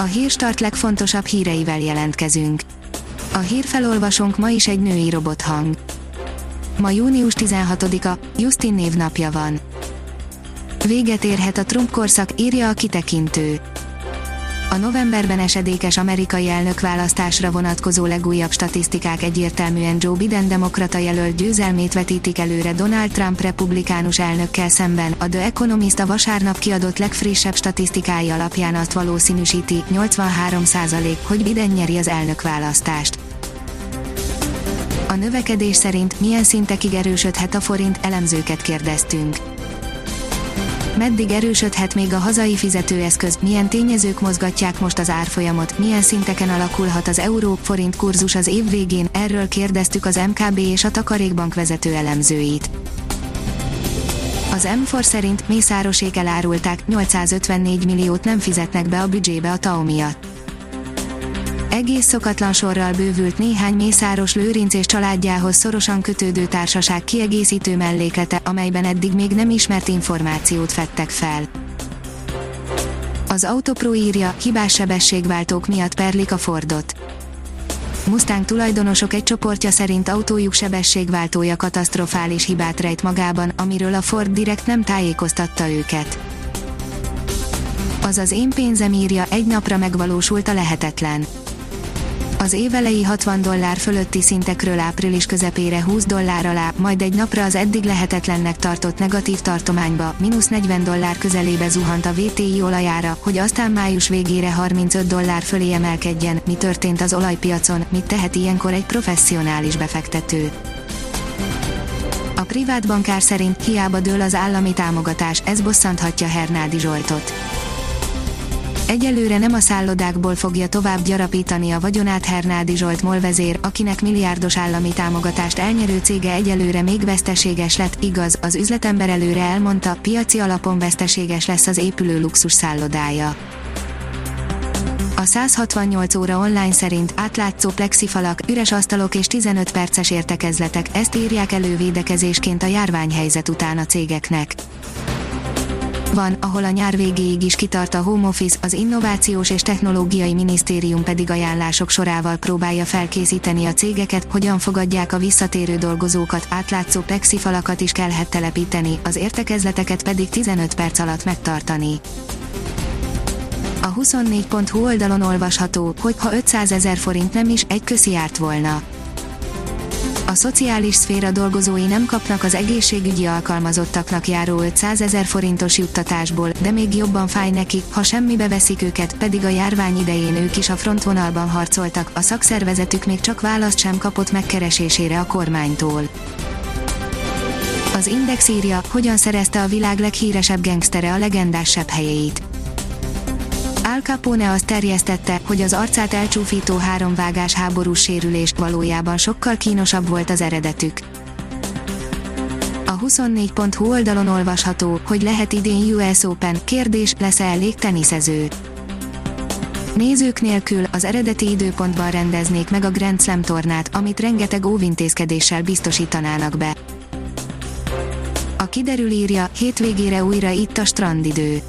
A hírstart legfontosabb híreivel jelentkezünk. A hírfelolvasónk ma is egy női robothang. Ma június 16-a, Justin névnapja van. Véget érhet a Trump korszak, írja a kitekintő. A novemberben esedékes amerikai elnökválasztásra vonatkozó legújabb statisztikák egyértelműen Joe Biden demokrata jelölt győzelmét vetítik előre Donald Trump republikánus elnökkel szemben. A The Economist a vasárnap kiadott legfrissebb statisztikái alapján azt valószínűsíti, 83% hogy Biden nyeri az elnökválasztást. A növekedés szerint milyen szintekig erősödhet a forint, elemzőket kérdeztünk meddig erősödhet még a hazai fizetőeszköz, milyen tényezők mozgatják most az árfolyamot, milyen szinteken alakulhat az euró-forint kurzus az év végén, erről kérdeztük az MKB és a Takarékbank vezető elemzőit. Az M4 szerint Mészárosék elárulták, 854 milliót nem fizetnek be a büdzsébe a TAO miatt egész szokatlan sorral bővült néhány Mészáros Lőrinc és családjához szorosan kötődő társaság kiegészítő melléklete, amelyben eddig még nem ismert információt fettek fel. Az Autopro írja, hibás sebességváltók miatt perlik a Fordot. Mustang tulajdonosok egy csoportja szerint autójuk sebességváltója katasztrofális hibát rejt magában, amiről a Ford direkt nem tájékoztatta őket. Az az én pénzem írja, egy napra megvalósult a lehetetlen az évelei 60 dollár fölötti szintekről április közepére 20 dollár alá, majd egy napra az eddig lehetetlennek tartott negatív tartományba, mínusz 40 dollár közelébe zuhant a VTI olajára, hogy aztán május végére 35 dollár fölé emelkedjen, mi történt az olajpiacon, mit tehet ilyenkor egy professzionális befektető. A privát bankár szerint hiába dől az állami támogatás, ez bosszanthatja Hernádi Zsoltot Egyelőre nem a szállodákból fogja tovább gyarapítani a vagyonát Hernádi Zsolt molvezér, akinek milliárdos állami támogatást elnyerő cége egyelőre még veszteséges lett, igaz, az üzletember előre elmondta, piaci alapon veszteséges lesz az épülő luxus szállodája. A 168 óra online szerint átlátszó plexifalak, üres asztalok és 15 perces értekezletek, ezt írják elő védekezésként a járványhelyzet után a cégeknek. Van, ahol a nyár végéig is kitart a home office, az Innovációs és Technológiai Minisztérium pedig ajánlások sorával próbálja felkészíteni a cégeket, hogyan fogadják a visszatérő dolgozókat, átlátszó plexifalakat is kellhet telepíteni, az értekezleteket pedig 15 perc alatt megtartani. A 24.hu oldalon olvasható, hogy ha 500 ezer forint nem is, egy köszi járt volna a szociális szféra dolgozói nem kapnak az egészségügyi alkalmazottaknak járó 500 ezer forintos juttatásból, de még jobban fáj nekik, ha semmibe veszik őket, pedig a járvány idején ők is a frontvonalban harcoltak, a szakszervezetük még csak választ sem kapott megkeresésére a kormánytól. Az Index írja, hogyan szerezte a világ leghíresebb gengsztere a legendás helyeit. Al Capone azt terjesztette, hogy az arcát elcsúfító háromvágás háborús sérülés valójában sokkal kínosabb volt az eredetük. A 24.hu oldalon olvasható, hogy lehet idén US Open, kérdés, lesz-e elég teniszező. Nézők nélkül az eredeti időpontban rendeznék meg a Grand Slam tornát, amit rengeteg óvintézkedéssel biztosítanának be. A kiderül írja, hétvégére újra itt a strandidő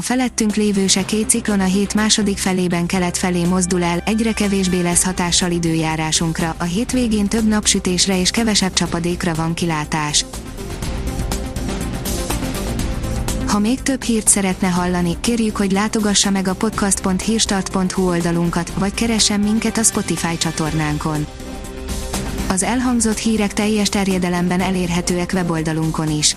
a felettünk lévő két ciklon a hét második felében kelet felé mozdul el, egyre kevésbé lesz hatással időjárásunkra, a hétvégén több napsütésre és kevesebb csapadékra van kilátás. Ha még több hírt szeretne hallani, kérjük, hogy látogassa meg a podcast.hírstart.hu oldalunkat, vagy keressen minket a Spotify csatornánkon. Az elhangzott hírek teljes terjedelemben elérhetőek weboldalunkon is.